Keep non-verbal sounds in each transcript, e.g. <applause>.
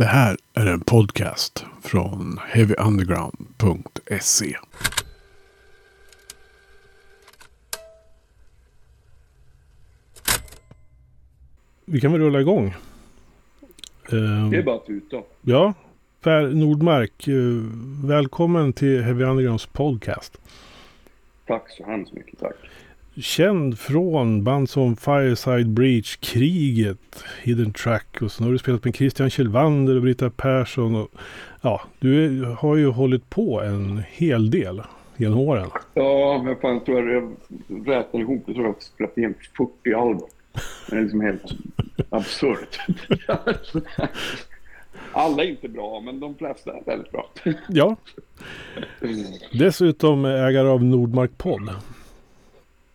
Det här är en podcast från heavyunderground.se. Vi kan väl rulla igång. Det är bara att tuta. Ja, Per Nordmark, eh, välkommen till Heavy Undergrounds podcast. Tack så hemskt mycket, tack. Känd från band som Fireside Breach, Kriget, Hidden Track och så har du spelat med Christian Kjellvander och Britta Persson. Och, ja, du är, har ju hållit på en hel del genom åren. Ja, men fan, jag tror jag räknar ihop det. Jag tror jag har spelat in 40 album. Det är liksom helt absurt. Alla är inte bra, men de flesta är väldigt bra. Ja, dessutom ägare av Nordmark Podd.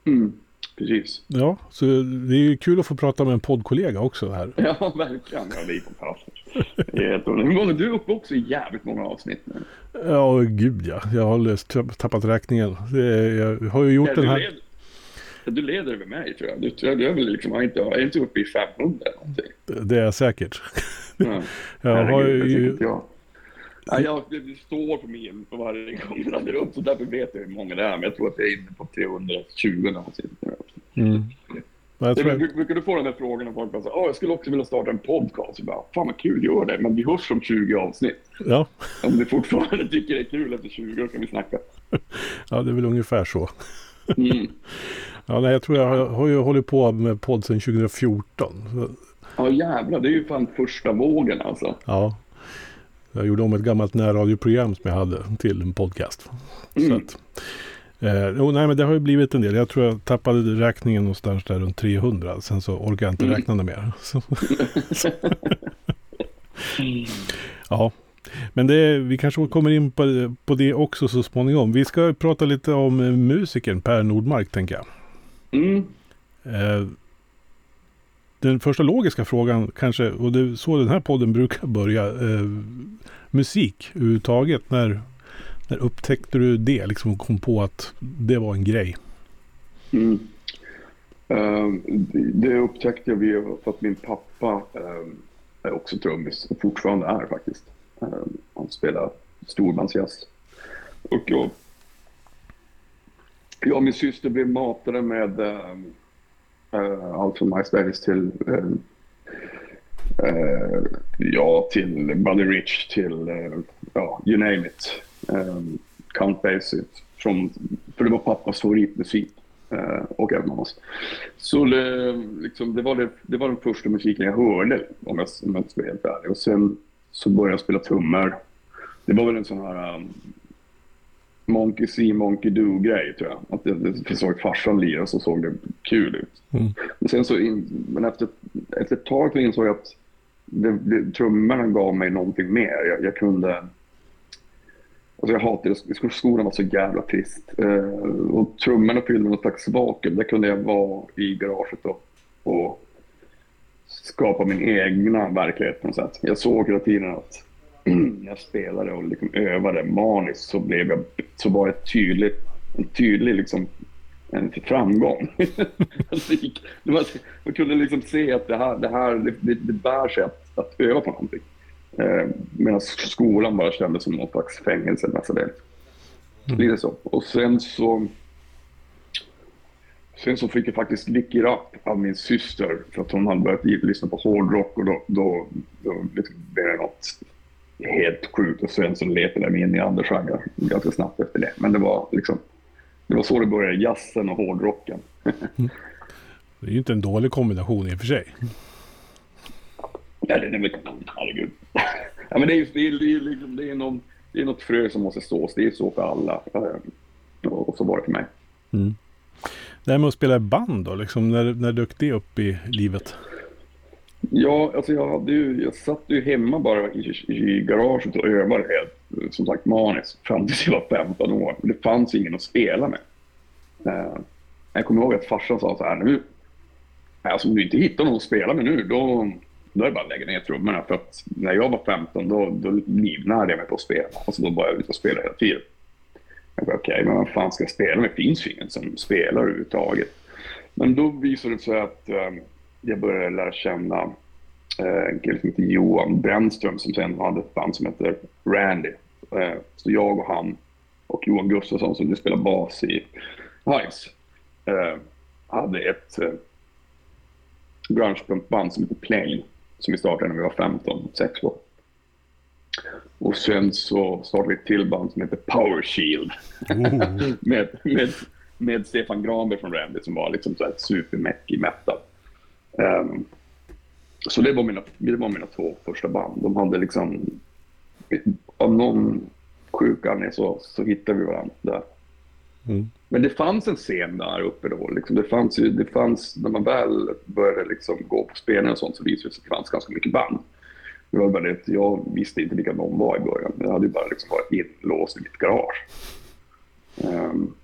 Mm, precis. Ja, så det är ju kul att få prata med en poddkollega också här. <laughs> Ja, verkligen. Ja, det är fantastiskt. Hur många- Du är uppe också i jävligt många avsnitt nu. Ja, gud ja. Jag har löst, tappat räkningen. Jag har ju gjort Ja, den här. leder, du leder över mig, tror jag. Du, jag, du är väl liksom, är inte, är inte uppe i 500 eller någonting. Det är jag säkert. <laughs> Ja. Jag har Herregud, tycker ju... jag. Ja, jag, står på min på varje gång jag laddar upp, så därför vet jag hur många det är. Men jag tror att jag är inne på 320 någonsin. Mm. Jag tror jag, brukar du få den här frågan och folk bara säger, Åh, jag skulle också vilja starta en podcast. Jag bara, fan vad kul, gör det. Men vi hörs om 20 avsnitt. ja, Om du fortfarande <laughs> tycker det är kul efter 20 år kan vi snacka. <laughs> ja, det är väl ungefär så. Mm. <laughs> Ja, nej, jag tror jag har, har ju hållit på med podd sedan 2014. Så, Ja jävlar, det är ju fan första vågen alltså. ja. Jag gjorde om ett gammalt närradioprogram som jag hade till en podcast. Så Mm. att, eh, jo, nej, men det har ju blivit en del. Jag tror jag tappade räkningen någonstans där runt 300. Sen så orkade jag inte Mm. räkna det mer. Så, <laughs> ja, men det, vi kanske kommer in på, på det också så småningom. Vi ska prata lite om musikern Per Nordmark tänker jag. Mm. Eh, den första logiska frågan kanske, och det är så den här podden brukar börja. Eh, musik överhuvudtaget. När, när upptäckte du det? Liksom kom på att det var en grej. Mm. Ehm, det- upptäckte jag via för att min pappa ehm, är också trummis och fortfarande är faktiskt. Ehm, han spelar storbandsjazz. Och jag, jag och min syster blev matade med ehm, Uh, allt från MySpace till uh, uh, ja, till Buddy Rich till ja, you name it. Um, Count Basie. Från, för det var pappas favoritmusik. och även mammas. Så det, liksom, det, var det, det var den första musiken jag hörde om jag, om jag ska vara helt ärlig. Och sen så började jag spela trummor. Det var väl en sån här um, Monkey See, Monkey Do-grej tror jag. Att det, det, såg farsan lira så såg det kul ut. Mm. Men sen så in, men efter, efter ett tag så insåg jag att det, det, trummorna gav mig någonting mer. Jag, jag kunde... Alltså jag hatade sk- skolan var så jävla trist. Eh, och trummorna fyllde någon slags vakuum. Där kunde jag vara i garaget och, och skapa min egna verklighet på något sätt. Jag såg hela tiden att <clears throat> jag spelade och liksom övade maniskt så, blev jag, så var det tydligt, en tydlig liksom, en framgång. <laughs> Alltså, man kunde liksom se att det här, det här det, det, bär sig att, att öva på någonting. Eh, Medan skolan bara kändes som någon slags fängelse mestadels. Lite så. Och sen så Sen så fick jag faktiskt it up av min syster för att hon hade börjat lyssna på hårdrock och då, då, då liksom blev det något helt sjukt och sen så letade mig in i andra genrer ganska snabbt efter det. Men det var liksom det var så det började, jazzen och hårdrocken. <laughs> Det är ju inte en dålig kombination i och för sig. Ja, det är väl, herregud. <laughs> Ja, men det är ju det är, det är, liksom, det är, någon, det är något frö som måste sås. Det är så för alla. Och så var det för mig. Det här med att spela i band då, liksom, när, när dök det upp i livet? Ja, alltså jag, hade ju, jag satt ju hemma bara i, i garaget och övade helt, som sagt, maniskt fram tills jag var 15 år. Det fanns ingen att spela med. Eh, jag kommer ihåg att farsan sa så här, nu, alltså om du inte hittar någon att spela med nu, då, då är det bara att lägga ner trummorna. För att när jag var 15, då, då livnärde jag mig på att spela. Alltså då var jag ute och spela hela tiden. Jag bara, okej, men vad fan ska jag spela med? Det finns ju ingen som spelar överhuvudtaget. Men då visade det sig att um, jag började lära känna eh, en kille som heter Johan Brännström som sen hade ett band som heter Randy. Eh, så jag och han och Johan Gustafsson som nu spelar bas i Hives eh, hade ett eh, grungeband som heter Plane som vi startade när vi var 15, 6 år. Och sen så startade vi ett till band som heter Power Shield. Oh. <laughs> med, med, med Stefan Granberg från Randy som var liksom så här supermäckig metal. Um, så det var, mina, det var mina två första band. De hade liksom, av någon sjuk anledning så, så hittade vi varandra där. Mm. Men det fanns en scen där uppe då. Liksom. Det fanns ju, det fanns, när man väl började liksom gå på spelningar och sånt så visade det sig att det fanns ganska mycket band. Det var bara det att jag visste inte vilka de var i början. Jag hade ju bara liksom varit inlåst i mitt garage. Um,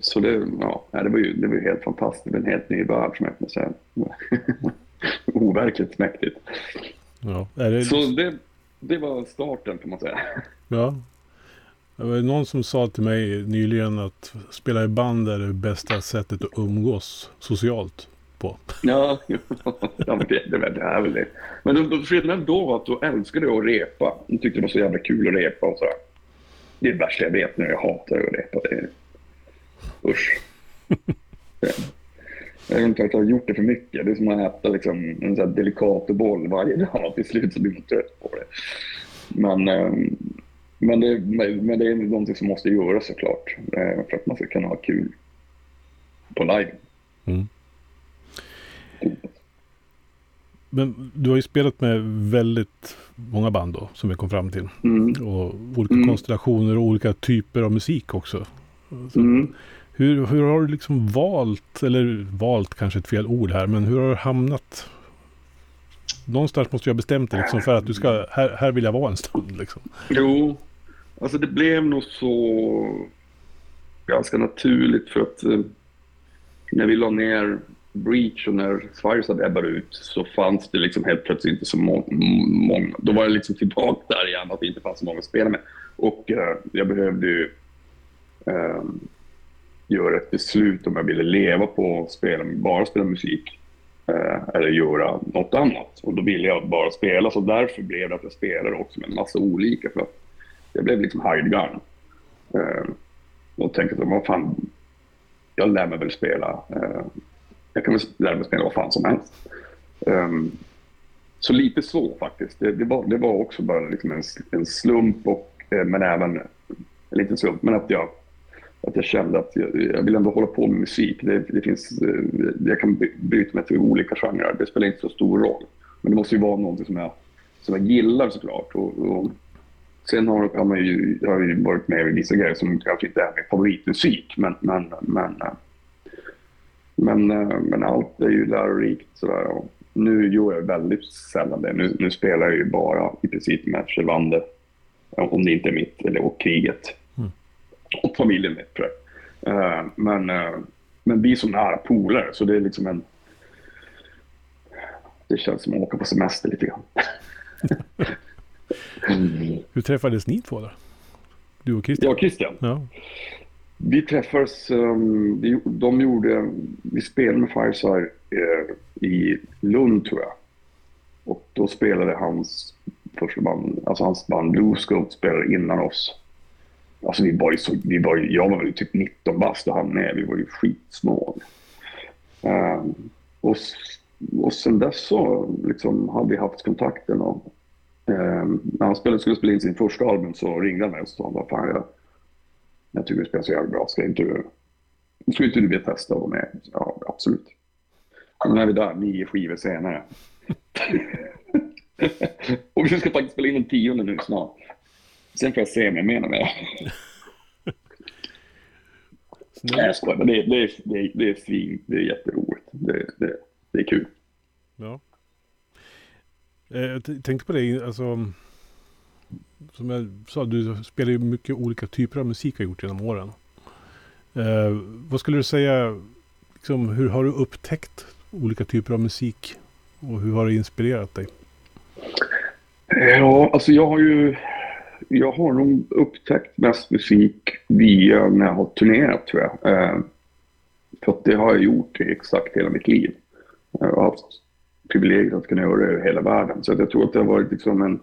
så det, ja, det var ju det var ju helt fantastiskt. Det var en helt ny värld som öppnade sig. <laughs> Overkligt mäktigt. Ja, det... Så det, det var starten kan man säga. Ja. Det var någon som sa till mig nyligen att spela i band är det bästa sättet att umgås socialt på. Ja, <laughs> ja det, det, det är väl det. Men då, då, skillnaden då var att då älskade jag att repa. Jag tyckte det var så jävla kul att repa och sådär. Det är det värsta jag vet nu. Jag hatar att repa. Det. Usch. Jag vet inte att jag har gjort det för mycket. Det är som att äta liksom, en sån här delikatoboll varje dag. Till slut så blir man trött på det. Men, ehm, men, det, men det är någonting som måste göras såklart. eh, För att man ska kunna ha kul på live. Mm. Men du har ju spelat med väldigt många band då, som vi kom fram till. Mm. Och olika Mm. konstellationer och olika typer av musik också. Så Mm. Hur, hur har du liksom valt, eller valt kanske ett fel ord här, men hur har du hamnat? Någonstans måste du ha bestämt dig liksom för att du ska, här, här vill jag vara en stund liksom. Jo, alltså det blev nog så ganska naturligt för att eh, när vi la ner Breach och när Fireside ebbade ut så fanns det liksom helt plötsligt inte så må- många. Då var jag liksom tillbaka där igen, att det inte fanns så många att spela med. Och eh, jag behövde ju eh, göra ett beslut om jag ville leva på att spela, bara spela musik eh, eller göra något annat. Och då ville jag bara spela, så därför blev det att jag spelade också med en massa olika. För att jag blev liksom hidegun. Eh, och tänkte att vad fan, jag lär mig väl spela. Eh, jag kan väl lära mig spela vad fan som helst. Um, så lite så faktiskt. Det, det, var, det var också bara liksom en, en slump, och, eh, men även en liten slump. Men att jag, att jag kände att jag, jag vill ändå hålla på med musik. Det, det finns, eh, jag kan bryta byta mig till olika genrer. Det spelar inte så stor roll. Men det måste ju vara någonting som jag, som jag gillar såklart. Och, och sen har, har, man ju, jag har ju varit med i vissa grejer som kanske inte är min favoritmusik. Men, men, men, eh, men, eh, men allt är ju lärorikt. Sådär. Och nu gör jag väldigt sällan det. Nu, nu spelar jag ju bara i princip med Kjellvander. Om det inte är mitt, eller och kriget. Och familjen mitt tror jag. Eh, Men, eh, men vi är så nära polare så det är liksom en... Det känns som att åka på semester lite grann. <laughs> Hur träffades ni två då? Du och Christian? Jag och Christian. Ja. Vi träffades, um, vi, de gjorde, vi spelade med Fireside eh, i Lund tror jag. Och då spelade hans första band, alltså hans band Blue Scope spelade innan oss. Alltså vi var ju så, vi var ju, jag var väl typ 19 bast och han med, vi var ju skitsmå. Um, och, och sen dess så liksom hade vi haft kontakten och um, när han spelade, skulle spela in sin första album så ringde han mig och sa vad fan jag jag tycker du spelar så jävla bra. Ska inte du, ska inte du vilja testa att vara med? Ja, absolut. Och nu är vi där, nio skivor senare. <laughs> <laughs> och vi ska faktiskt spela in en tionde nu snart. Sen får jag se om jag menar med Nej, jag skojar. Men det, det, är- det, det är svin. Det är jätteroligt. Det, det, det är kul. Ja. Eh, Jag tänkte på det, alltså. Som jag sa, du spelar ju mycket olika typer av musik har gjort genom åren. Eh, vad skulle du säga, liksom, hur har du upptäckt olika typer av musik? Och hur har det inspirerat dig? Ja, alltså jag har ju... Jag har nog upptäckt mest musik via när jag har turnerat tror jag. Eh, för att det har jag gjort i exakt hela mitt liv. Jag har haft privilegiet att kunna göra det över hela världen. Så jag tror att det har varit liksom en,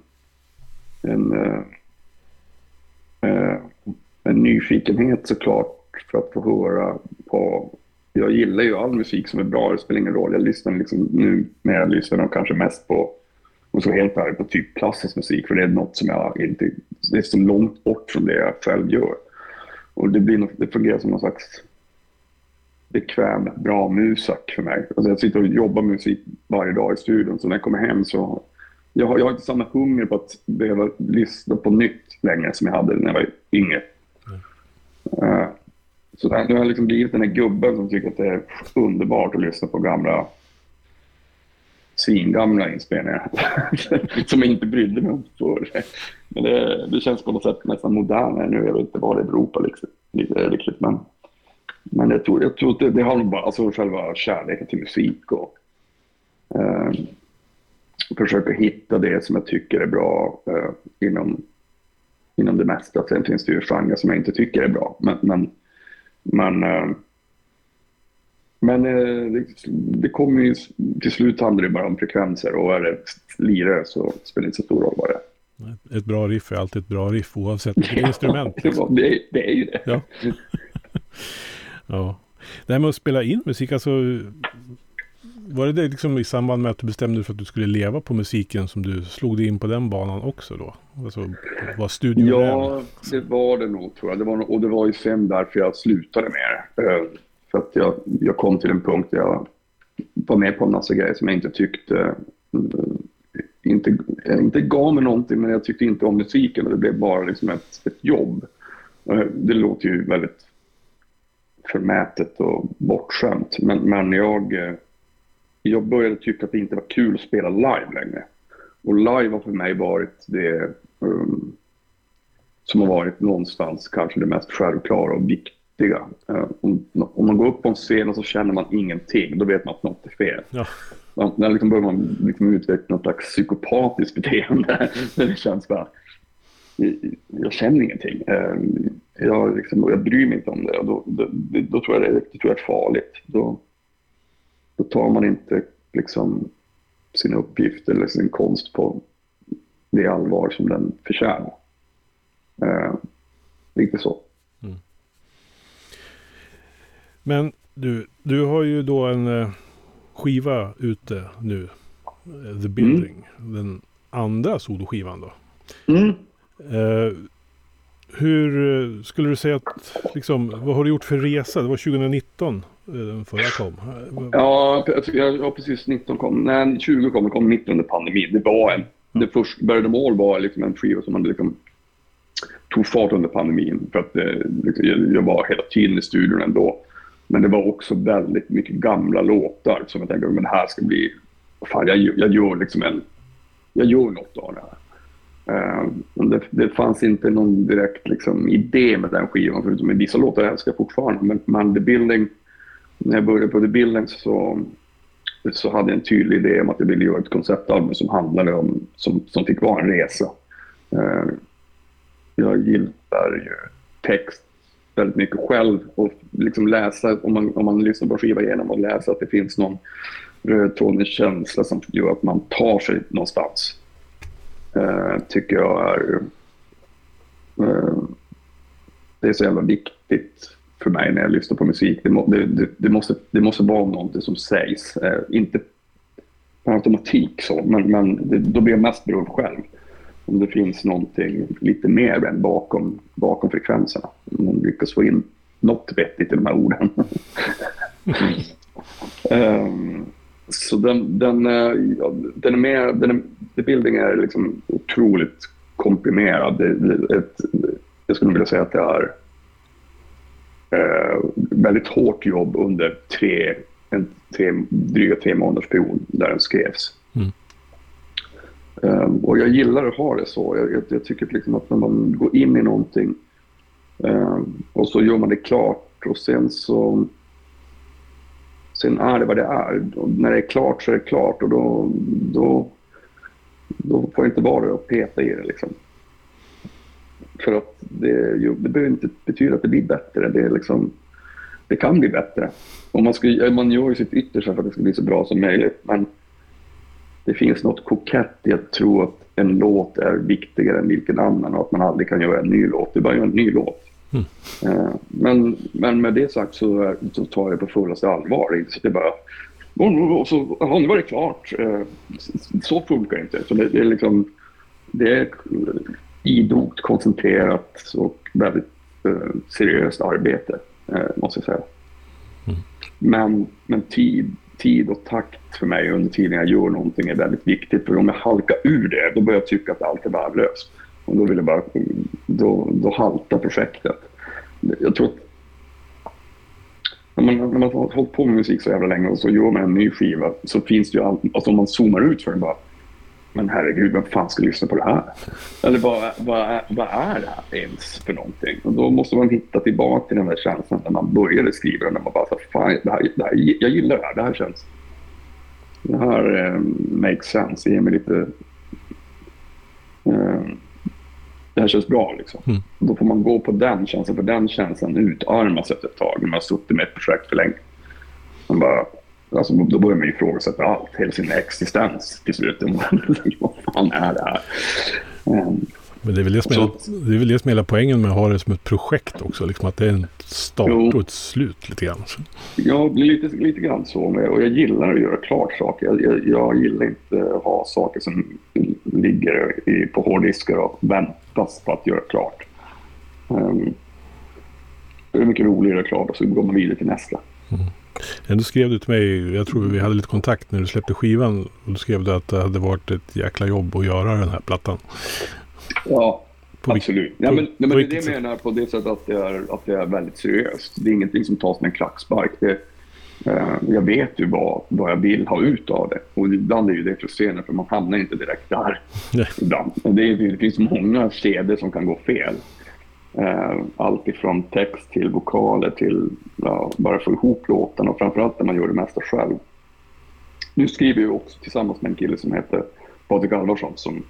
en, eh, eh, en nyfikenhet såklart för att få höra på... Jag gillar ju all musik som är bra, det spelar ingen roll. Jag lyssnar liksom nu, när jag lyssnar kanske mest på, och så helt ärligt, på typ klassisk musik. För det är något som jag inte... Det är så långt bort från det jag själv gör. Och det, blir, det fungerar som någon slags bekväm, bra musak för mig. Alltså jag sitter och jobbar med musik varje dag i studion, så när jag kommer hem så... Jag har, jag har inte samma hunger på att behöva lyssna på nytt längre som jag hade när jag var yngre. Mm. Uh, så nu har jag liksom blivit den här gubben som tycker att det är underbart att lyssna på gamla svingamla inspelningar <laughs> som jag inte brydde mig om förr. Men det, det, känns på något sätt nästan modernare nu. Jag vet inte vad det beror på liksom, riktigt. Men, men jag tror, jag tror att det, det har nog bara alltså själva kärleken till musik och eh, försöka hitta det som jag tycker är bra eh, inom, inom det mesta. Sen finns det ju genrer som jag inte tycker är bra. Men, men, men eh, men eh, det, det kommer ju, till slut handlar det bara om frekvenser och är det lirare så spelar det inte så stor roll vad det är. Ett bra riff är alltid ett bra riff oavsett vilket <laughs> instrument. det, är, det är ju det. Ja. <laughs> ja. Det här med att spela in musik, alltså var det, det liksom i samband med att du bestämde dig för att du skulle leva på musiken som du slog dig in på den banan också då? Alltså, var studion Ja, det var det nog tror jag. Det var, och det var ju sen därför jag slutade med det. För att jag, jag kom till en punkt där jag var med på en massa grejer som jag inte tyckte eh, inte, eh, inte gav mig någonting, men jag tyckte inte om musiken och det blev bara liksom ett, ett jobb. Eh, det låter ju väldigt förmätet och bortskämt, men, men jag, jag började tycka att det inte var kul att spela live längre. Och live har för mig varit det um, som har varit någonstans kanske det mest självklara och viktiga viktiga. Eh, om, om, man går upp på en scen och så känner man ingenting, då vet man att något är fel. Ja. Man, när liksom börjar man liksom utveckla något slags psykopatiskt beteende. <laughs> Det känns bara, jag känner ingenting. Eh, jag, liksom, jag bryr mig inte om det. Och då, då, då, tror jag det, det tror jag är farligt. Då, då tar man inte liksom, sin uppgift eller sin konst på det allvar som den förtjänar. Eh, lite så. Men du, du har ju då en eh, skiva ute nu. Eh, The Building. Mm. Den andra soloskivan då. Mm. Eh, hur skulle du säga att, liksom, vad har du gjort för resa? Det var 2019 den förra kom. Ja, ja, precis. 19 kom. Nej, 20 kom, kom mitt under pandemin. Det var en, ja. det första, Började mål var liksom en skiva som hade liksom tog fart under pandemin. För att liksom, jag var hela tiden i studion ändå. Men det var också väldigt mycket gamla låtar som jag tänkte, men det här ska bli... Fan, jag, jag gör liksom en... Jag gör något av det här. Uh, det, det, fanns inte någon direkt liksom, idé med den skivan, förutom att vissa låtar jag älskar fortfarande. Men, men The Building, när jag började på The Building så, så hade jag en tydlig idé om att jag ville göra ett konceptalbum som handlade om, som, som fick vara en resa. Uh, jag gillar ju text väldigt mycket själv och liksom läsa, om man, om man lyssnar på skiva igenom och läsa att det finns någon röd känsla som gör att man tar sig någonstans. Uh, tycker jag är... Uh, det är så jävla viktigt för mig när jag lyssnar på musik. Det, må, det, det, det måste, det måste vara någonting som sägs. Uh, inte per automatik så, men, men då blir jag mest berörd själv om det finns någonting lite mer än bakom, bakom frekvenserna. Om man lyckas få in något vettigt i de här orden. um, <laughs> så den, den, eh, ja, den är mer, den är, the building är liksom otroligt komprimerad. Det, det, ett, jag skulle vilja säga att det är eh, väldigt hårt jobb under tre, en tre, dryga tre månaders period där den skrevs. Mm. Um, och jag gillar att ha det så. Jag, jag, jag tycker liksom att när man går in i någonting um, och så gör man det klart och sen så Sen är det vad det är. Och när det är klart så är det klart och då, då, då får det inte vara att peta i det. Liksom. För att det, det behöver inte betyda att det blir bättre. Det, är liksom, det kan bli bättre. Och man, ska, man gör ju sitt yttersta för att det ska bli så bra som möjligt. Men det finns något kokett i att tro att en låt är viktigare än vilken annan och att man aldrig kan göra en ny låt. Det är bara att göra en ny låt. Mm. Uh, men, men med det sagt så, är, så tar jag det på fullaste allvar. Så det är bara, och så har nu var det klart. Uh, så funkar det inte. Så det, det, är liksom, det är idogt, koncentrerat och väldigt uh, seriöst arbete, måste jag säga. Mm. Men, men tid tid och takt för mig under tiden jag gör någonting är väldigt viktigt. För om jag halkar ur det, då börjar jag tycka att allt är värdelöst. Och då vill jag bara, då, då haltar projektet. Jag tror att när man, när man har hållit på med musik så jävla länge och så gör man en ny skiva så finns det ju allt, alltså om man zoomar ut för det bara men herregud, vem fan ska lyssna på det här? Eller vad, vad, är, vad är det här ens för någonting? Och då måste man hitta tillbaka till den där känslan när man började skriva. När man bara fan, det här, det här, jag gillar det här. Det här känns... Det här eh, makes sense. Det ger mig lite... Eh, det här känns bra liksom. Mm. Då får man gå på den känslan, för den känslan utarmas efter ett tag när man har suttit med ett projekt för länge. Man bara, Alltså, då börjar man ifrågasätta allt, hela sin existens till slut. <laughs> Vad fan är det här? Um, men det är, väl det, som är, det är väl det som hela poängen med att ha det som ett projekt också. Liksom att det är en start jo. och ett slut lite grann. Ja, lite, lite grann så. Och jag gillar att göra klart saker. Jag, jag, jag gillar inte att ha saker som ligger i, på hårddiskar och väntas på att göra klart. Um, det är mycket roligare att göra klart och så går man vidare till nästa. Mm. Du skrev du till mig, jag tror vi hade lite kontakt när du släppte skivan. Och då skrev du att det hade varit ett jäkla jobb att göra den här plattan. Ja, på absolut. Ja, men, nej, men det är det jag menar på det sättet att det, är, att det är väldigt seriöst. Det är ingenting som tas med en klackspark. Det, eh, jag vet ju vad, vad jag vill ha ut av det. Och ibland är ju det frustrerande för man hamnar inte direkt där. Nej. Ibland. Det, det finns många kedjor som kan gå fel. Eh, allt ifrån text till vokaler till ja, bara få ihop låten och framförallt när man gör det mesta själv. Nu skriver jag också tillsammans med en kille som heter Patrik Alvarsson som,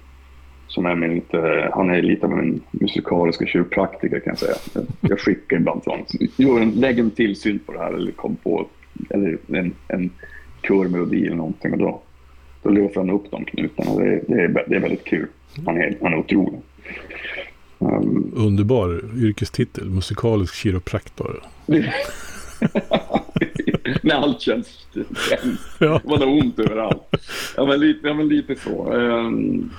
som är min lite, han är lite av en musikaliska kiropraktiker kan jag säga. Jag, jag skickar ibland till honom. Gör en, lägg en till synt på det här eller kom på eller en, en körmelodi eller någonting och då, då löser han upp de knutarna. Det, det, är, det är väldigt kul. Han är, han är otrolig. Um, Underbar yrkestitel, musikalisk kiropraktor. <laughs> När allt känns <laughs> ja. Man har ont överallt. Ja men lite, ja, men lite så. Um,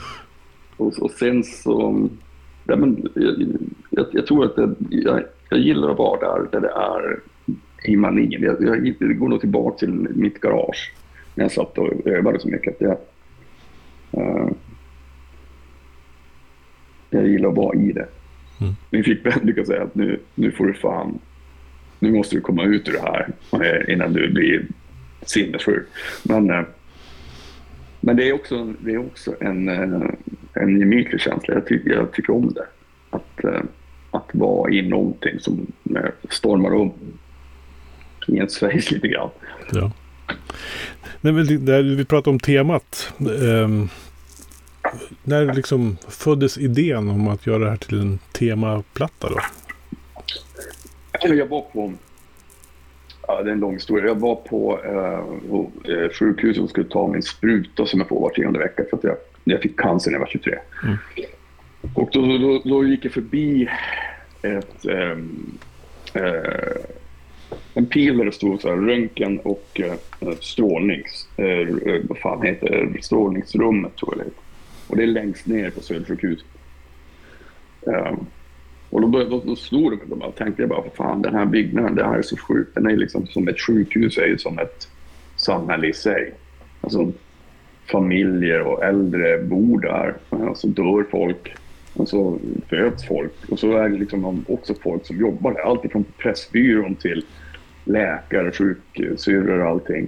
och, och sen så... Ja, men, jag, jag, jag tror att det, jag, jag gillar att vara där, där det är i manin. Jag, jag, det går nog tillbaka till mitt garage när jag satt och övade så mycket. Att jag, uh, jag gillar att vara i det. Mm. Min flickvän brukar säga att nu, nu får du fan, nu måste du komma ut ur det här eh, innan du blir sinnessjuk. Men, eh, men det är också, det är också en, eh, en gemytlig känsla. Jag tycker, jag tycker om det. Att, att vara i någonting som stormar om i ens face lite grann. Ja. Nej, men det, vi pratar om temat. Um när liksom föddes idén om att göra det här till en temaplatta då? Jag var på, ja, det är en lång historia. Jag var på eh, eh sjukhuset och skulle ta min spruta som jag får var tionde vecka för att jag, jag fick cancer när jag var 23. Mm. Och då, då, då, gick jag förbi ett, ehm, eh, en pil där det stod så här, röntgen och eh, strålnings... Eh, vad fan heter det? Strålningsrummet tror jag det heter. Och det är längst ner på Södersjukhus. Um, ehm, och då, började, då, då slog det mig. Då tänkte jag bara, för fan den här byggnaden, det här är så sjukt. Den är liksom som ett sjukhus, är ju som ett samhälle i sig. Alltså familjer och äldre bor där. Och så dör folk. Och så föds folk. Och så är det liksom också folk som jobbar där. Allt från Pressbyrån till läkare, sjuksyrror och allting.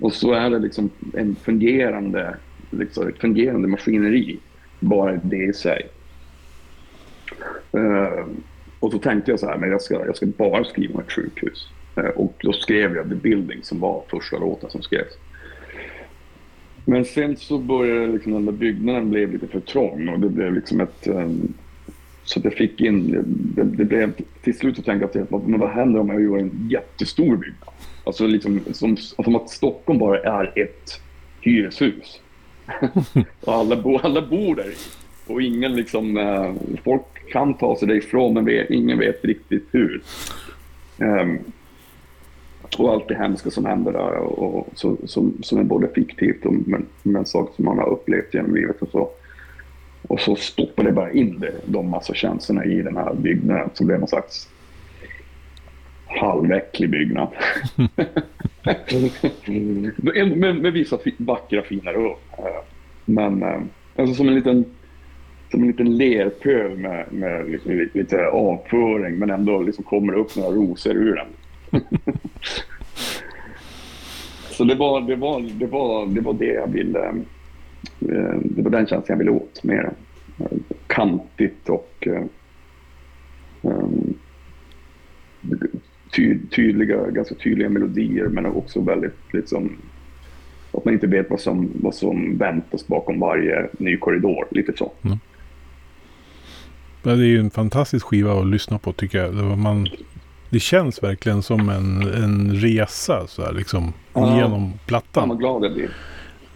Och så är det liksom en fungerande liksom, ett fungerande maskineri. Bara det i sig. Uh, och så tänkte jag så här, men jag ska, jag ska bara skriva om ett sjukhus. Uh, och då skrev jag The Building som var första låten som skrevs. Men sen så började liksom den där byggnaden blev lite för trång och det blev liksom ett... Um, så att jag fick in, det, det blev till slut så tänkte jag att men vad händer om jag gör en jättestor byggnad? Alltså liksom som, som att Stockholm bara är ett hyreshus och alla, bo, alla bor där. Och ingen liksom, eh, folk kan ta sig därifrån men vet, ingen vet riktigt hur. Um, och allt det hemska som händer där och, och så, som, som är både fiktivt och men, men saker som man har upplevt genom livet och så. Och så stoppar det bara in det, de massa känslorna i den här byggnaden som blev någon slags halväcklig byggnad. <laughs> med, med vissa vackra fina rum. Men eh, alltså som en liten som en liten lerpöl med, med liksom lite avföring men ändå liksom kommer upp några rosor ur den. <laughs> Så det var det, var, det, var, det var det jag ville, eh, det var den känslan jag ville åt mer. Kantigt och um, ty, tydliga, ganska tydliga melodier men också väldigt liksom att man inte vet vad som, vad som väntas bakom varje ny korridor. Lite så. Mm. Det är ju en fantastisk skiva att lyssna på tycker jag. Man, det känns verkligen som en, en resa så här, liksom, ja. genom plattan. Ja, vad glad jag blir.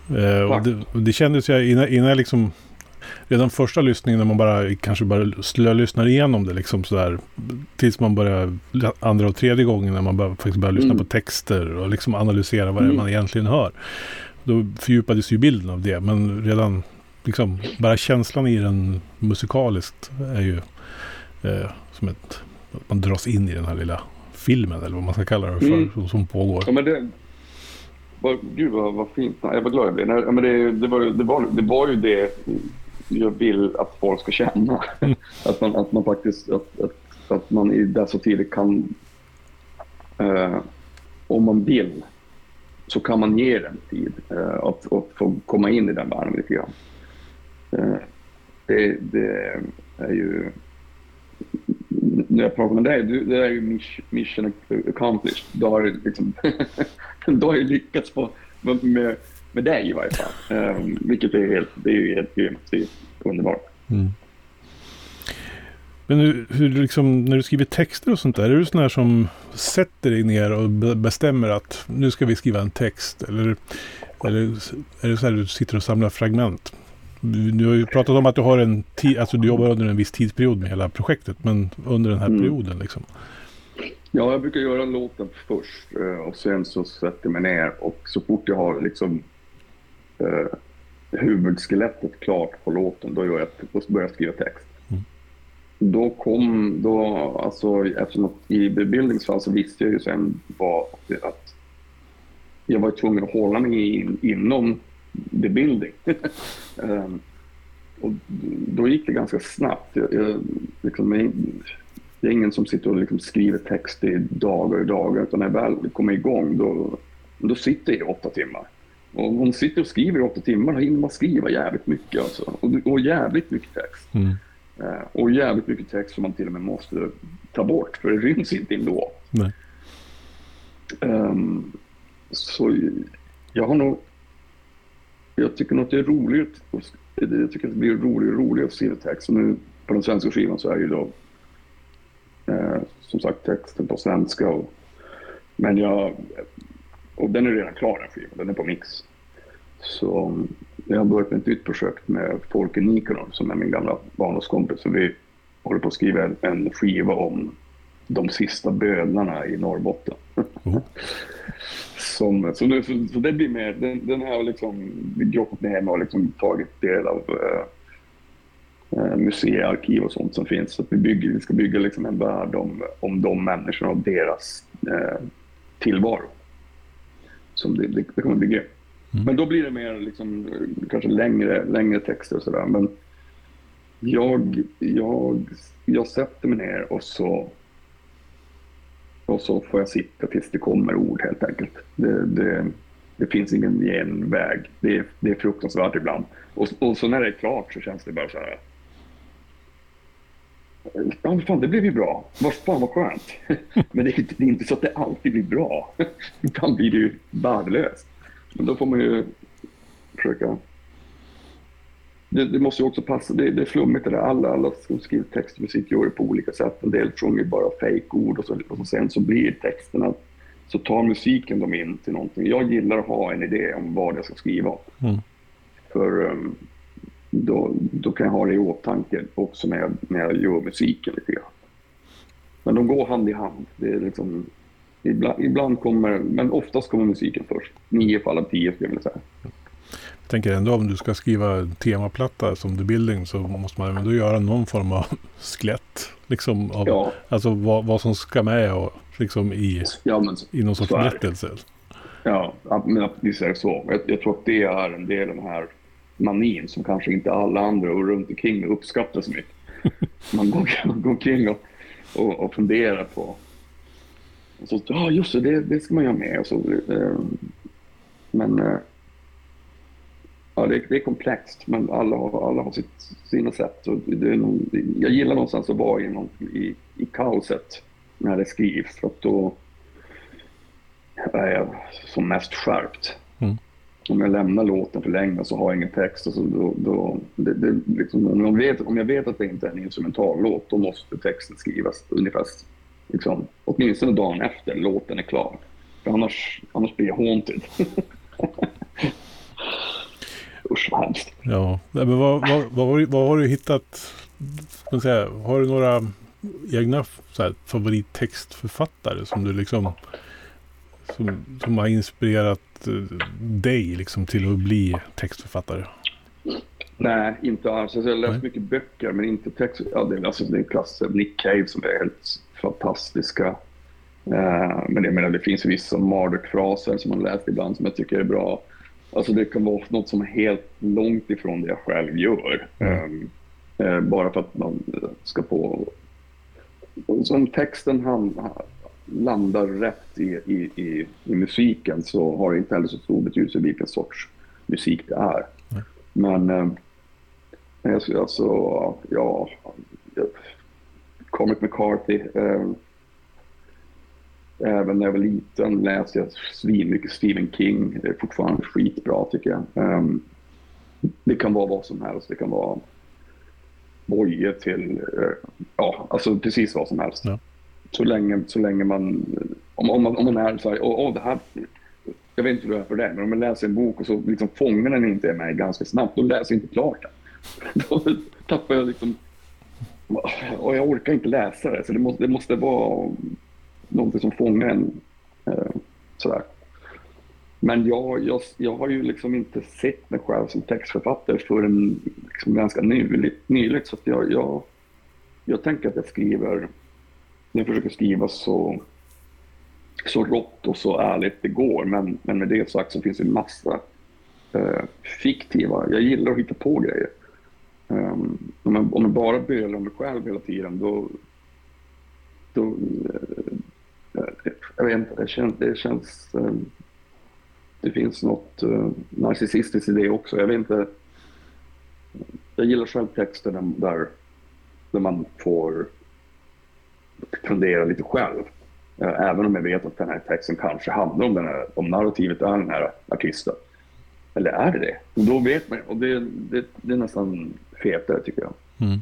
Eh, och det, och det kändes jag innan, innan jag liksom redan första lyssningen när man bara kanske bara slölyssnar igenom det liksom sådär. Tills man börjar andra och tredje gången när man bara, faktiskt börjar lyssna mm. på texter och liksom analysera vad mm. man egentligen hör. Då fördjupades ju bilden av det. Men redan liksom bara känslan i den musikaliskt är ju eh, som ett, att man dras in i den här lilla filmen eller vad man ska kalla det för mm. som, som pågår. Ja, men det, var, gud vad, vad fint. Jag var glad jag blev. Nej, men det, det, var, det, var, det var ju det jag vill att folk ska känna. Mm. <laughs> att, man, att man faktiskt, att, att, att man i dessa tider kan, eh, om man vill, så kan man ge den tid eh, att, att få komma in i den världen lite grann. Eh, det, det är ju när jag pratar med dig, du, det är ju mission accomplished. Du <laughs> har liksom, du har ju lyckats på, med, med dig i varje fall. Um, vilket är helt, det är ju helt grymt. Det är underbart. Mm. Men hur, hur liksom, när du skriver texter och sånt där, är du sån här som sätter dig ner och bestämmer att nu ska vi skriva en text? Eller, eller är det så här du sitter och samlar fragment? Du har ju pratat om att du har en alltså du jobbar under en viss tidsperiod med hela projektet, men under den här mm. perioden liksom? Ja, jag brukar göra låten först eh, och sen så sätter jag mig ner och så fort jag har liksom eh, huvudskelettet klart på låten, då, gör jag, då börjar jag skriva text. Mm. Då kom, då, alltså eftersom att i Bildings fall så visste jag ju sen vad, att jag var tvungen att hålla mig in, inom the building. um, <laughs> och då gick det ganska snabbt. Jag, jag, liksom, jag, jag är ingen som sitter och liksom skriver text i dagar och dagar, utan när jag väl kommer igång då, då sitter jag i åtta timmar. Och man sitter och skriver i åtta timmar då hinner man skriva jävligt mycket alltså. Och, och jävligt mycket text. Mm. Uh, och jävligt mycket text som man till och med måste ta bort, för det ryms inte en låt. Um, så jag har nog jag tycker nog att det är roligt. Jag tycker att det blir roligare och roligare att se text. nu på den svenska skivan så är ju då eh, som sagt texten på svenska. Och, men jag, och den är redan klar den skivan, den är på mix. Så jag har börjat med ett nytt projekt med Folke Nikola som är min gamla barndomskompis. Så vi håller på att skriva en skiva om de sista bödlarna i Norrbotten. Mm. <laughs> som, så, nu, så, så, det blir mer, den, den har liksom grottat ner mig och liksom tagit del av eh, eh, museiarkiv och sånt som finns. Så vi, bygger, vi ska bygga liksom en värld om, om de människorna och deras eh, tillvaro. Som det, det, det kommer bli grymt. Mm. Men då blir det mer liksom, kanske längre, längre texter och sådär. Men jag, jag, jag sätter mig ner och så och så får jag sitta tills det kommer ord helt enkelt. Det, det, det finns ingen genväg. Det, det är fruktansvärt ibland. Och, och så när det är klart så känns det bara så här. Ja, fan, det blev ju bra. Vad fan vad skönt. <laughs> Men det är, det är inte så att det alltid blir bra. <laughs> Ibland blir det ju värdelöst. Men då får man ju försöka det, det, måste ju också passa, det, det är flummigt det där. Alla, alla som skriver text och musik gör det på olika sätt. En del sjunger bara fejkord och, så, och sen så blir texterna, så tar musiken dem in till någonting. Jag gillar att ha en idé om vad jag ska skriva. Mm. För um, då, då kan jag ha det i åtanke också när jag, när jag gör musiken lite grann. Men de går hand i hand. Det är liksom, ibland, ibland kommer, men oftast kommer musiken först. Nio fall av tio skulle jag vilja säga. Jag tänker ändå om du ska skriva temaplatta som The Building så måste man ändå göra någon form av <laughs> skelett. Liksom av, Ja. Alltså vad, vad som ska med och liksom i, Ja, men, i någon sorts det. berättelse. Ja, men visst är det så. Jag, jag tror att det är en del av den här manin som kanske inte alla andra och runt omkring uppskattar så mycket. <laughs> Man går, man <laughs> går omkring och, och, och funderar på... Och så, ja, just det, det, det ska man göra med. Och så, eh, men eh, ja, det, det är komplext, men alla har, alla har sitt, sina sätt. Och det är nog, jag gillar någonstans att vara i, någon, i, i kaoset när det skrivs. För att då, är jag som mest skärpt. Mm. Om jag lämnar låten för länge så har jag ingen text. Alltså då, då, det, det, liksom, om, jag vet, om jag vet att det inte är en instrumentallåt då måste texten skrivas ungefär liksom, åtminstone dagen efter låten är klar. För annars, annars blir jag haunted. <laughs> Usch vad hemskt. Ja, men vad, vad, vad, har du- vad har du hittat? Ska man säga, har du några egna så här, favorittextförfattare som du liksom som, som har inspirerat eh, dig liksom till att bli textförfattare? Nej, inte alls. Alltså, jag har läst Nej. mycket böcker, men inte text. Ja, det, är- alltså, det är klass, Nick Cave som är helt fantastiska. Eh, men jag menar, det finns vissa Marduk-fraser som man läst ibland som jag tycker är bra. Alltså det kan vara något som är helt långt ifrån det jag själv gör. Mm. Eh, eh, bara för att man ska på... Som texten han, landar rätt i, i, i, i musiken så har det inte heller så stor betydelse vilken sorts musik det är. Nej. Men eh, jag skulle alltså, ja, Cormac McCarthy. Eh, även när jag var liten läste jag svinmycket Stephen King. Det är fortfarande skitbra tycker jag. Eh, det kan vara vad som helst. Det kan vara Boje till, eh, ja, alltså precis vad som helst. Ja. Så, länge, så länge man, om, om, man, om man är så här, åh, det här, jag vet inte hur det är för det, men om man läser en bok och så liksom fångar den inte mig ganska snabbt, då läser jag inte klart den. <laughs> Då tappar jag liksom, och jag orkar inte läsa det, så det måste, det måste vara någonting som fångar en eh, sådär. Men jag, jag, jag har ju liksom inte sett mig själv som textförfattare förrän liksom ganska nyligt, nyligt så att jag, jag, jag tänker att jag skriver, jag försöker skriva så, så rått och så ärligt det går. Men, men med det sagt så finns det en massa eh, fiktiva, jag gillar att hitta på grejer. Um, om, jag, om jag bara bölar om mig själv hela tiden då, då eh, eh jag vet inte, det känns, det känns eh, det finns något eh, narcissistiskt i det också. Jag vet inte. Jag gillar själv texter där, där man får fundera lite själv. Eh, även om jag vet att den här texten kanske handlar om den här, om narrativet är den här artisten. Eller är det det? Då vet man och det, det, det är nästan fetare tycker jag. Mm.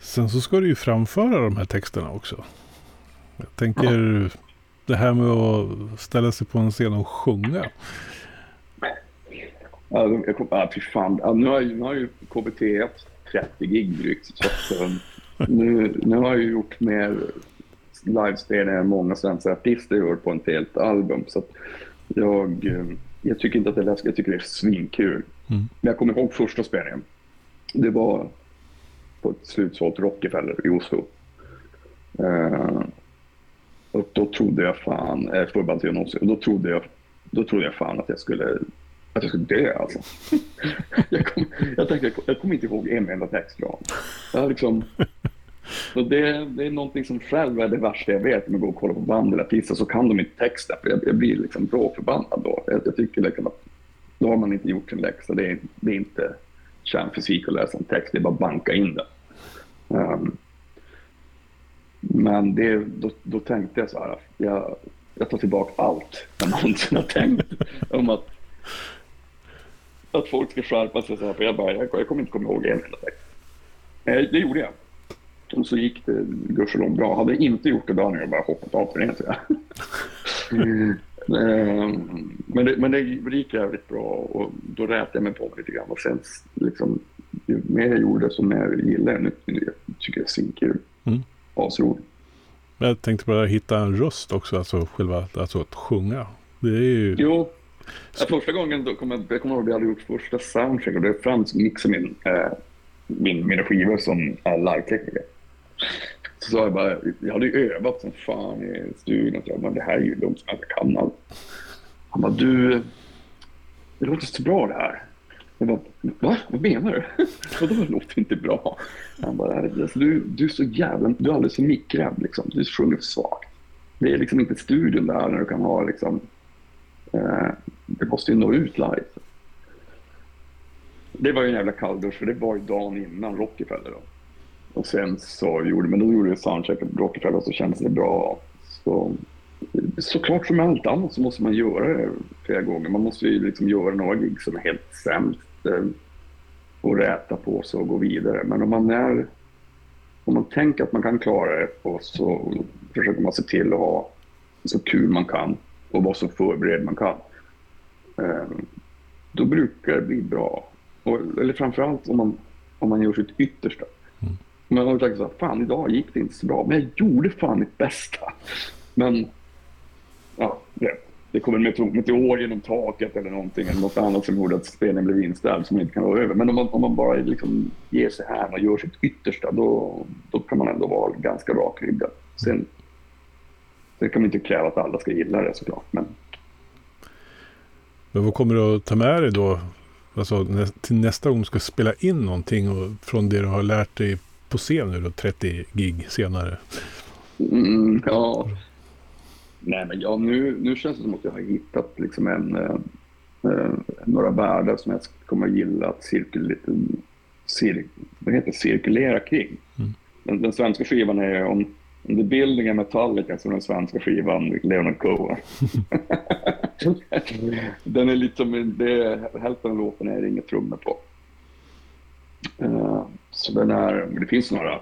Sen så ska du ju framföra de här texterna också. Jag tänker det här med att ställa sig på en scen och sjunga. Ja, jag kom, ah, fy fan. Ja, nu, har nu har ju KBT haft 30 gig drygt. Så att, um, nu, nu har jag ju gjort mer livespelningar än många svenska artister gör på ett helt album. Så jag, um, jag tycker inte att det är läskigt, jag tycker det är svinkul. Mm. Men jag kommer ihåg första spelningen. Det var på ett slutsålt Rockefeller i Oslo. Uh, och då trodde jag fan, eh, förband till Jonossi, och då trodde jag, då trodde jag fan att jag skulle, att jag skulle dö alltså. <laughs> jag, kom, jag tänkte, jag, jag kommer inte ihåg en enda textrad. Jag liksom, det, det är någonting som själv är det värsta jag vet, om jag går och kollar på band eller artister så kan de inte texten, för jag, jag blir liksom råförbannad då. Jag, jag tycker liksom att då har man inte gjort sin läxa, det är, det är inte kärnfysik att läsa en text, det är bara att banka in den. Um, men det, då, då tänkte jag så här, jag, jag tar tillbaka allt jag någonsin har tänkt om att, att folk ska skärpa sig. Så här, för jag, bara, jag, jag kommer inte komma ihåg en enda text. Eh, Det gjorde jag. Och så gick det gudskelov bra. Hade jag inte gjort det då hade jag bara hoppat av turnén tror jag. <laughs> Ehm, men, det, men det gick jävligt bra och då rätade jag mig på lite grann. Och sen liksom, ju mer jag gjorde så mer gillade jag det. Jag tycker det är svinkul. Mm. Asroligt. Jag tänkte bara hitta en röst också, alltså själva, alltså att sjunga. Det är ju... Jo, ja, första gången då kom jag, jag kommer ihåg att vi hade gjort första soundcheck och det är Frans min, eh, min, mina skivor som är live-tekniker. Så sa jag bara, jag hade ju övat som fan i studion. Jag bara, det här är ju dumt som jag kan allt. Han bara, du, det låter så bra det här. Jag bara, va? Vad menar du? <laughs> Vadå det låter inte bra? Han bara, alltså, du, du är så jävla, du är alldeles för mickrädd liksom. Du sjunger för svagt. Det är liksom inte studion där när du kan ha liksom, eh, det måste ju nå ut live. Det var ju en jävla kalldusch för det var ju dagen innan Rockefeller då. Och sen så gjorde, men då gjorde vi soundcheck på Rockefeller och så kändes det bra. Så, såklart som med allt annat så måste man göra det flera gånger. Man måste ju liksom göra några gig som är helt sämst eh, och räta på sig och gå vidare. Men om man är om man tänker att man kan klara det och så försöker man se till att ha så kul man kan och vara så förberedd man kan. Eh, då brukar det bli bra. Och, eller framförallt om man, om man gör sitt yttersta. Mm. Man har sagt så här, fan idag gick det inte så bra, men jag gjorde fan mitt bästa. Men ja, det, det kom en meteor genom taket eller någonting eller något annat som gjorde att spelningen blev inställd som inte kan vara över. Men om man, om man bara liksom ger sig här och gör sitt yttersta då, då kan man ändå vara ganska rakryggad. Sen, sen kan man inte kräva att alla ska gilla det såklart. Men, men vad kommer du att ta med dig då? Alltså till nästa gång du ska spela in någonting och från det du har lärt dig på scen nu då, 30 gig senare? Mm, ja. Nej, men ja, nu, nu känns det som att jag har hittat liksom en, eh, eh några världar som jag kommer att gilla att cirkul, cir, vad heter, cirkulera kring. Mm. Den, den, svenska skivan är om, om The Building är Metallica så den svenska skivan Leonard Cohen. <laughs> <laughs> den är lite som, det, hälften av låten är det inga trummor på. Uh, så den är, det finns några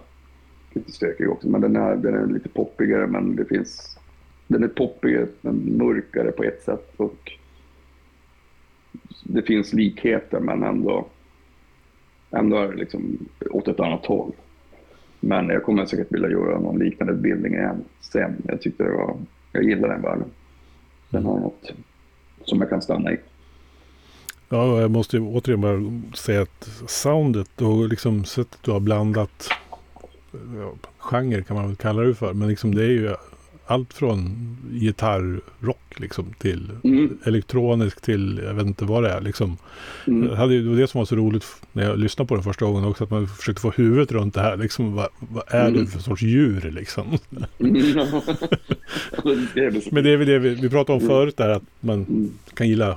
lite stökiga också, men den är, den är lite poppigare men det finns, den är poppigare men mörkare på ett sätt och det finns likheter men ändå, ändå är det liksom åt ett annat håll. Men jag kommer säkert vilja göra någon liknande bildning igen sen. Jag tyckte det var, jag gillar den världen. Den har något som jag kan stanna i. Ja, jag måste ju återigen bara säga att soundet och liksom sättet du har blandat ja, genre kan man väl kalla det för. Men liksom det är ju allt från gitarrrock liksom till mm. elektronisk till jag vet inte vad det är. Liksom. Mm. Det, hade, det var det som var så roligt när jag lyssnade på den första gången också. Att man försökte få huvudet runt det här. Liksom, vad, vad är mm. det för sorts djur liksom? <laughs> <laughs> Men det är väl det vi, vi pratade om mm. förut där. Att man mm. kan gilla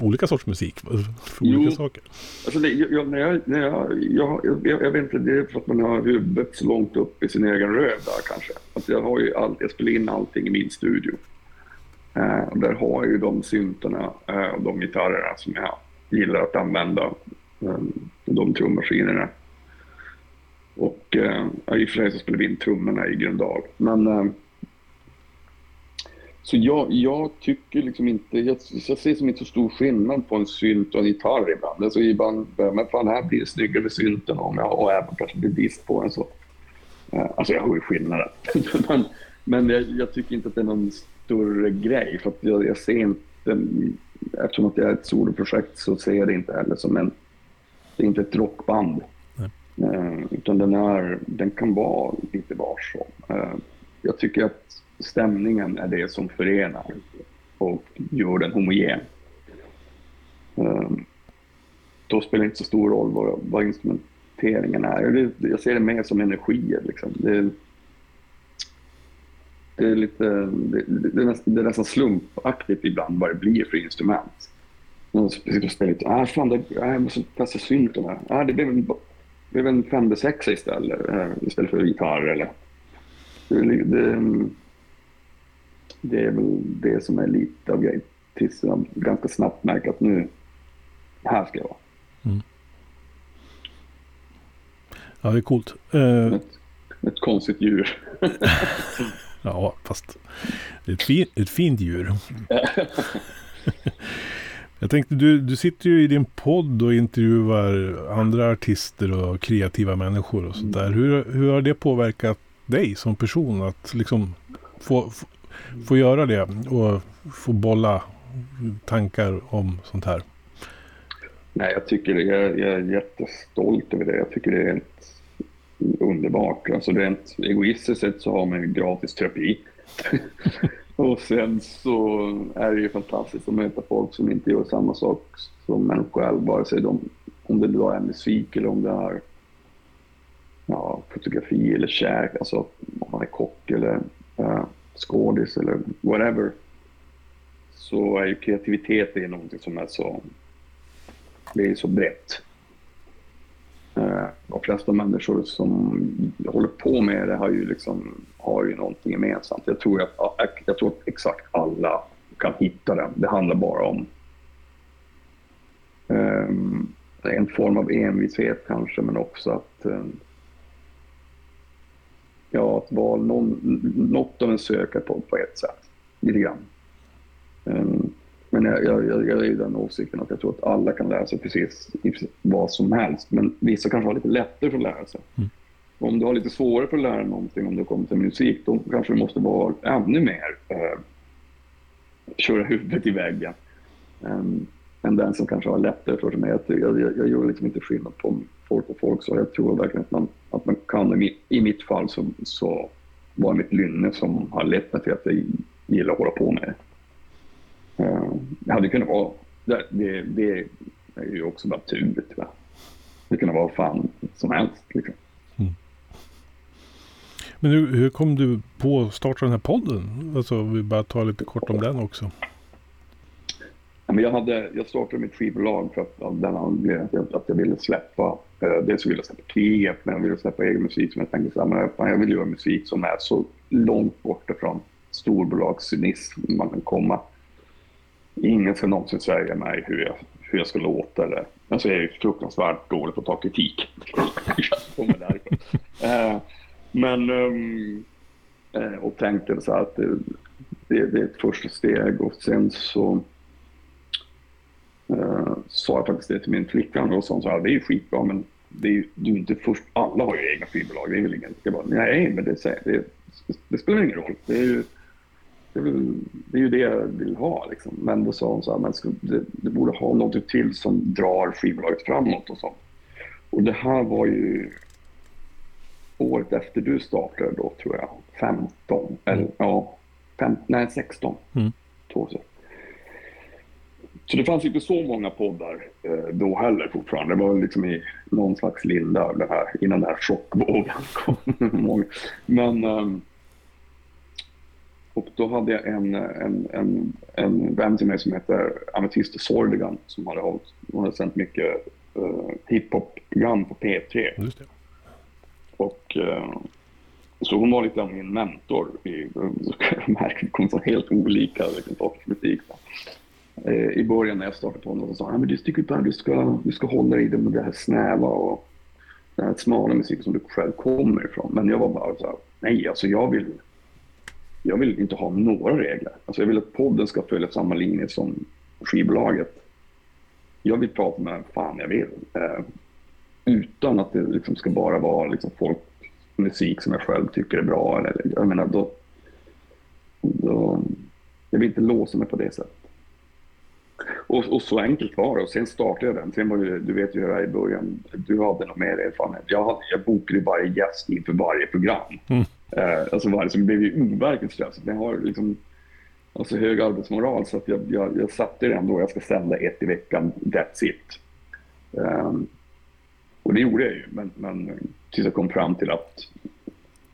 olika sorts musik för olika jo, saker. Alltså det, jag, när jag, när jag, jag, jag, jag, vet inte, det är för att man har huvudet så långt upp i sin egen röv där kanske. Att jag, har ju all, jag spelar in allting i min studio. Eh, och där har jag ju de syntarna eh, och de gitarrerna som jag gillar att använda. Eh, de trummaskinerna. Och eh, i och för sig så spelar vi in trummorna i Gröndal. Men eh, så jag, jag tycker liksom inte, jag, jag ser som inte så stor skillnad på en synt och en gitarr ibland. Alltså ibland, men fan här blir det snyggare med synten om jag och även kanske blir dist på den så. Uh, alltså jag hör ju skillnaden. <laughs> men men jag, jag, tycker inte att det är någon större grej för jag, jag ser inte, eftersom att det är ett soloprojekt så ser jag det inte heller som en, det är inte ett rockband. Uh, utan den, är, den kan vara lite var som. Uh, jag tycker att stämningen är det som förenar och gör den homogen. Ehm, då spelar det inte så stor roll vad, vad instrumenteringen är. Jag ser det mer som energier. Liksom. Det, det, är lite, det, det, är nästan, det är nästan slumpaktigt ibland vad det blir för instrument. Man sitter och spelar ut. ah, fan, det, ah, jag måste testa synten här. Ah, det blev en, blev en 5D6 istället, eh, istället för gitarr. Eller. Det, det, det är väl det som är lite av grejen. Tills jag ganska snabbt märker att nu, här ska jag vara. Mm. Ja, det är coolt. Uh... Ett, ett konstigt djur. <laughs> Ja, fast det är ett, fin, ett fint djur. <laughs> Jag tänkte, du, du sitter ju i din podd och intervjuar andra artister och kreativa människor och sånt där. Hur, hur har det påverkat dig som person att liksom få, få, göra det och få bolla tankar om sånt här? Nej, jag tycker det, jag, jag är jättestolt över det. Jag tycker det är helt underbart. Alltså rent egoistiskt sett så har man ju gratis terapi. <laughs> och sen så är det ju fantastiskt att möta folk som inte gör samma sak som en själv, vare sig de, om det då är musik eller om det är ja, fotografi eller käk, alltså om man är kock eller uh, skådis eller whatever. Så är ju kreativitet är någonting som är så, det är så brett. Eh, De flesta människor som håller på med det har ju, liksom, har ju någonting gemensamt. Jag tror, att, jag tror att exakt alla kan hitta det. Det handlar bara om um, en form av envishet kanske, men också att um, ja, att vara någon, något av en sökare på, ett sätt. Lite grann. Um, men jag, jag, jag, jag är i den åsikten att jag tror att alla kan lära sig precis vad som helst. Men vissa kanske har lite lättare för att lära sig. Mm. Om du har lite svårare för att lära någonting om du kommer till musik, då kanske du måste vara ännu mer eh, köra huvudet i väggen. Um, än den som kanske har lättare för sig. Jag, jag, jag gör liksom inte skillnad på folk och folk, så jag tror verkligen att man, att man kan. I mitt, fall så, så var det mitt lynne som har lett mig till att jag gillar att hålla på med det. Uh, det hade kunnat vara, det, det, det är ju också bara tur tyvärr. Det kunde vara fan som helst. Liksom. Mm. Men hur, hur kom du på att starta den här podden? Alltså, vi bara tar lite kort om den också. Ja, men jag, hade, jag startade mitt skivbolag för att, av den anledningen att, att jag ville släppa, eh, Eh, dels vill jag släppa kriget, men jag vill släppa egen musik som jag tänker så här, jag vill göra musik som är så långt borta från storbolagscynism man kan komma. Ingen ska någonsin säga mig hur jag, hur jag ska låta. Eller, alltså jag är ju fruktansvärt dålig på att ta kritik. <laughs> Eh, men, ehm, eh, och tänkte så att det, det, är ett första steg och sen så uh, sa jag faktiskt det till min flickvän och sa så här, det är ju skitbra men det är ju du är inte först, alla har ju egna skivbolag, det är väl ingen, jag bara, nej men det, det, det spelar ingen roll. Det är ju, det är, väl, det är ju det jag vill ha. Liksom. Men då sa hon så här, men det, det borde ha något till som drar skivbolaget framåt och så. Och det här var ju året efter du startade då, tror jag. 15, mm. eller ja, fem, nej 16. Mm. Så det fanns inte så många poddar eh, då heller fortfarande. Det var liksom i någon slags linda det här, innan den här chockvågen <laughs> kom. Men um, och då hade jag en, en, en, en vän till mig som heter Amethyst Sordigan som hade, hållit, hon hade sänt mycket uh, hiphop-program på P3. Just det. Och uh, så hon var lite av min mentor. I, <laughs> märkte kom så helt olika liksom, musik eh, I början när jag startade på honom sa han, men du, tycker du, ska, du ska hålla dig i det med det här snäva och den här smala musiken som du själv kommer ifrån. Men jag var bara så här, nej alltså jag vill jag vill inte ha några regler. Alltså jag vill att podden ska följa samma linje som skivbolaget. Jag vill prata med vem fan jag vill. Eh, utan att det liksom ska bara vara liksom folk, musik som jag själv tycker är bra. Eller, jag menar, då, då, jag vill inte låsa mig på det sättet. Och, och, så enkelt var det. Och sen startade jag den. Sen var det, du vet ju hur det är i början. Du hade nog mer erfarenhet. Jag, hade, jag bokade varje gäst inför varje program. Mm. Eh, alltså varje, så det blev ju overkligt stressigt. Jag har liksom alltså hög arbetsmoral så att jag, jag, jag satte den då. Jag ska sända ett i veckan. That's it. Um, och det gjorde jag ju. Men, men tills jag kom fram till att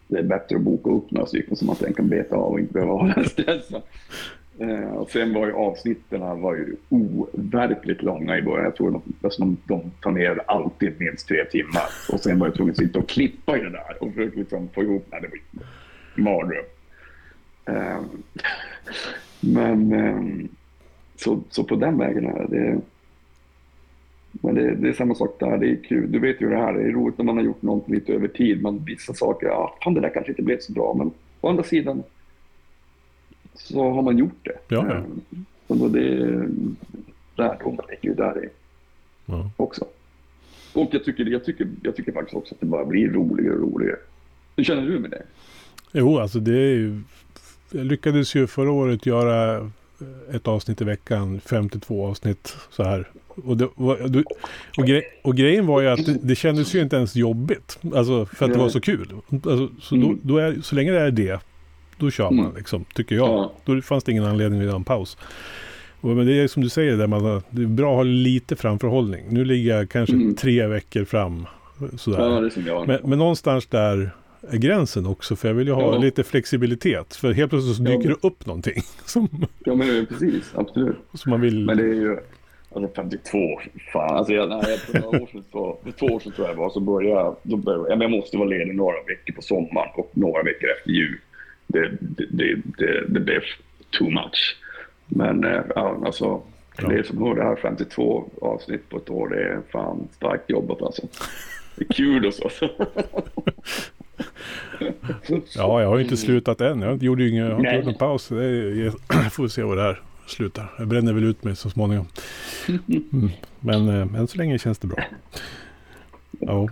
det är bättre att boka upp några stycken som man sen kan beta av och inte behöva ha den <laughs> stressen. Eh, och sen var ju avsnitten var ju overkligt långa i början. Jag tror de, de, de tar ner alltid minst tre timmar. Och sen var jag tvungen att sitta och klippa i det där och försöka liksom få ihop det. Det var mardröm. Eh, men eh, så, så på den vägen är det. Men det, det, är samma sak där, det är kul. Du vet ju det här, det är roligt när man har gjort något lite över tid. Men vissa saker, ja, fan det där kanske inte blev så bra. Men å andra sidan, så har man gjort det. Ja, ja. Eh, Och då det lärdomen ligger ju där i Ja. också. Och jag tycker, jag, tycker, jag tycker faktiskt också att det bara blir roligare och roligare. Hur känner du med det? Jo, alltså det är ju... Jag lyckades ju förra året göra ett avsnitt i veckan, 52 avsnitt så här. Och, det och, gre, och grejen var ju att det, det kändes ju inte ens jobbigt. Alltså för att det var så kul. Alltså, så, då, Mm. då är, så länge det är det, då kör man Mm. liksom, tycker jag. Ja. Då fanns det ingen anledning att göra en paus. Och, men det är som du säger, där man, det är bra att ha lite framförhållning. Nu ligger jag kanske Mm. tre veckor fram. Sådär. Ja, jag. Men, men någonstans där är gränsen också. För jag vill ju ha Ja. lite flexibilitet. För helt plötsligt så Ja. dyker det upp någonting <laughs> som, Ja, men precis. Absolut. som man vill... Men det är ju... Alltså 52, fan. Alltså jag, nej, jag, för, några år sedan, så, för två år sedan tror jag det var, så började jag... Då började, ja, men jag måste vara ledig några veckor på sommaren och några veckor efter jul. Det, det, det, det, blev too much. Men eh, ja, alltså, Ja. det som hör det här 52 avsnitt på ett år, det är fan starkt jobbat alltså. Det är kul och så. <laughs> Ja, jag har ju inte slutat än. Jag gjorde ju ingen, jag har inte gjort någon paus. Det är, jag <clears throat> får se vad det här slutar. Jag bränner väl ut mig så småningom. Mm. Men eh, än så länge känns det bra. <laughs> Ja.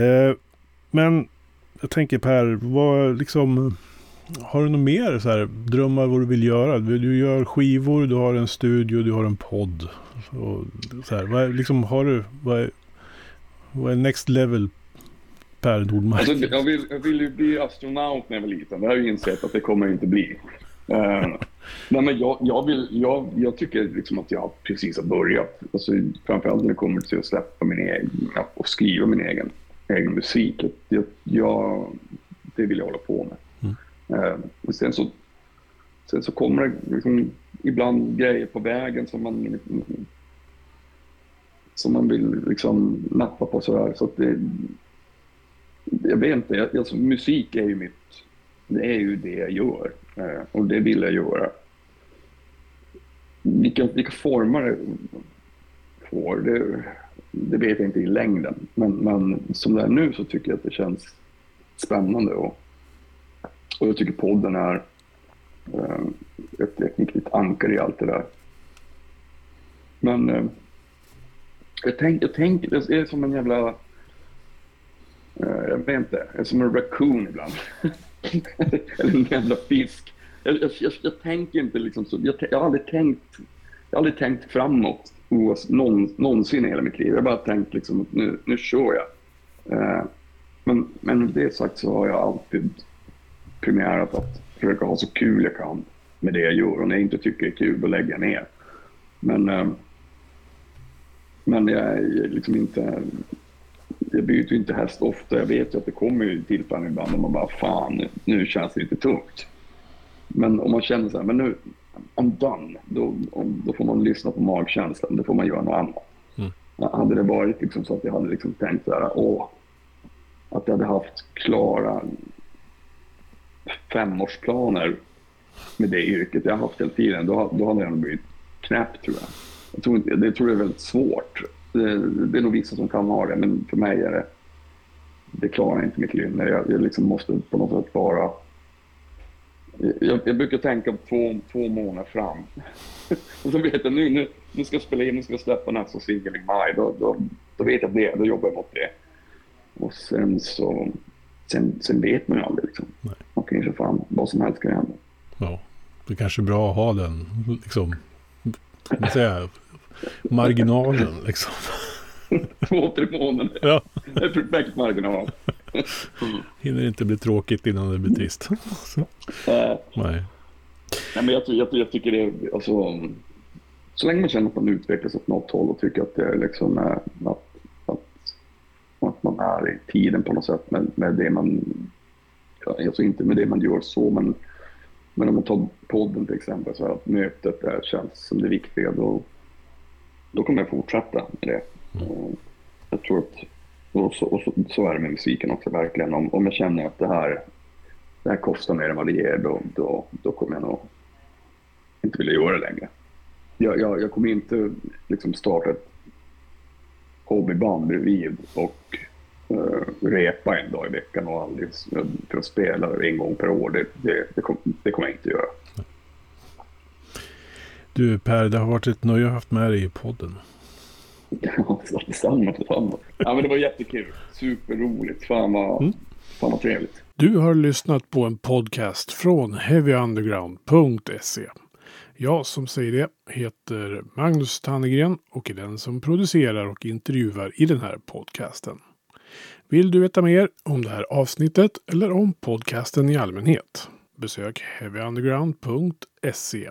Eh, men jag tänker Per, vad liksom... Har du något mer så här, drömmar vad du vill göra? Du gör skivor, du har en studio, du har en podd. Och så här, vad är, liksom, har du, vad är, vad är next level Per Nordmark? Alltså, jag, vill, jag ville ju bli astronaut när jag var liten. Det har jag ju insett att det kommer jag inte bli. Uh, nej, men jag, jag, vill, jag, jag tycker liksom att jag precis har börjat. Alltså, framförallt när det kommer till att släppa min egen och skriva min egen, egen musik. Jag, jag, det vill jag hålla på med. Eh, men sen, så, sen så kommer det liksom ibland grejer på vägen som man, som man vill liksom nappa på. Sådär. Så att det, jag vet inte, jag, alltså, musik är ju mitt, det är ju det jag gör eh, och det vill jag göra. Vilka, vilka former det får, det, det vet jag inte i längden. Men, men som det är nu så tycker jag att det känns spännande och, och jag tycker podden är eh, ett, ett viktigt ankare i allt det där. Men eh, jag tänker, jag tänk, det är som en jävla Eh, Jag vet inte, jag är som en raccoon ibland. <laughs> Eller en jävla fisk. Jag, jag, jag, jag tänker inte liksom så. Jag, jag, har aldrig tänkt, jag har aldrig tänkt framåt oavs- någon, någonsin i hela mitt liv. Jag har bara tänkt liksom att nu, nu kör jag. Eh, men, men med det sagt så har jag alltid primärat att försöka ha så kul jag kan med det jag gör. Och när jag inte tycker det är kul, då lägger jag ner. Men, eh, men jag är liksom inte jag byter ju inte häst ofta. Jag vet ju att det kommer tillfällen ibland när man bara fan, nu känns det lite tungt. Men om man känner så här, men nu, I'm done. Då, om, då får man lyssna på magkänslan. Då får man göra något annat. Mm. Hade det varit liksom så att jag hade liksom tänkt så här, åh, att jag hade haft klara femårsplaner med det yrket jag har haft hela tiden, då, då hade jag nog blivit knäpp tror jag. jag tror inte, det tror jag är väldigt svårt. Det, det är nog vissa som kan ha det, men för mig är det, det klarar inte mitt lynne. Jag, jag liksom måste på något sätt vara... Jag, jag brukar tänka två, två månader fram. <laughs> Och så vet jag nu, nu, nu ska jag spela in, nu ska jag släppa nästa singel i maj. Då, då, då vet jag det, då jobbar jag mot det. Och sen så... Sen, sen vet man ju aldrig liksom. Nej. Ju så fan, vad som helst kan hända. Ja, det är kanske är bra att ha den liksom, vad säger jag, marginalen liksom. <laughs> Två, tre månader. Ja, Det är perfekt marginal. <laughs> hinner inte bli tråkigt innan det blir trist. Eh, nej. Nej, men jag, jag, jag tycker det är, alltså, så länge man känner att man utvecklas åt något håll och tycker att det är liksom, eh, att, att, att man är i tiden på något sätt med, med det man, alltså inte med det man gör så, men, men om man tar podden till exempel, så att mötet där känns som det viktiga, då, då kommer jag fortsätta med det. Och Jag tror att, och så, och så, så är det med musiken också verkligen, om, om jag känner att det här det här kostar mer än vad det ger, då, då, då kommer jag nog inte vilja göra det längre. Jag, jag, jag kommer inte liksom starta ett hobbyband bredvid och, uh, repa en dag i veckan och aldrig för att spela en gång per år. Det, det, det, kom, det kommer jag inte göra. Du Per, det har varit ett nöje att ha haft med dig i podden. Ja, detsamma, detsamma. Ja, men det var jättekul. Superroligt. Fan vad, mm. fan vad trevligt. Du har lyssnat på en podcast från heavyunderground.se. Jag som säger det heter Magnus Tannegren och är den som producerar och intervjuar i den här podcasten. Vill du veta mer om det här avsnittet eller om podcasten i allmänhet? Besök heavyunderground.se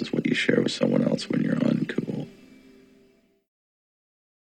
is what you share with someone else when you're on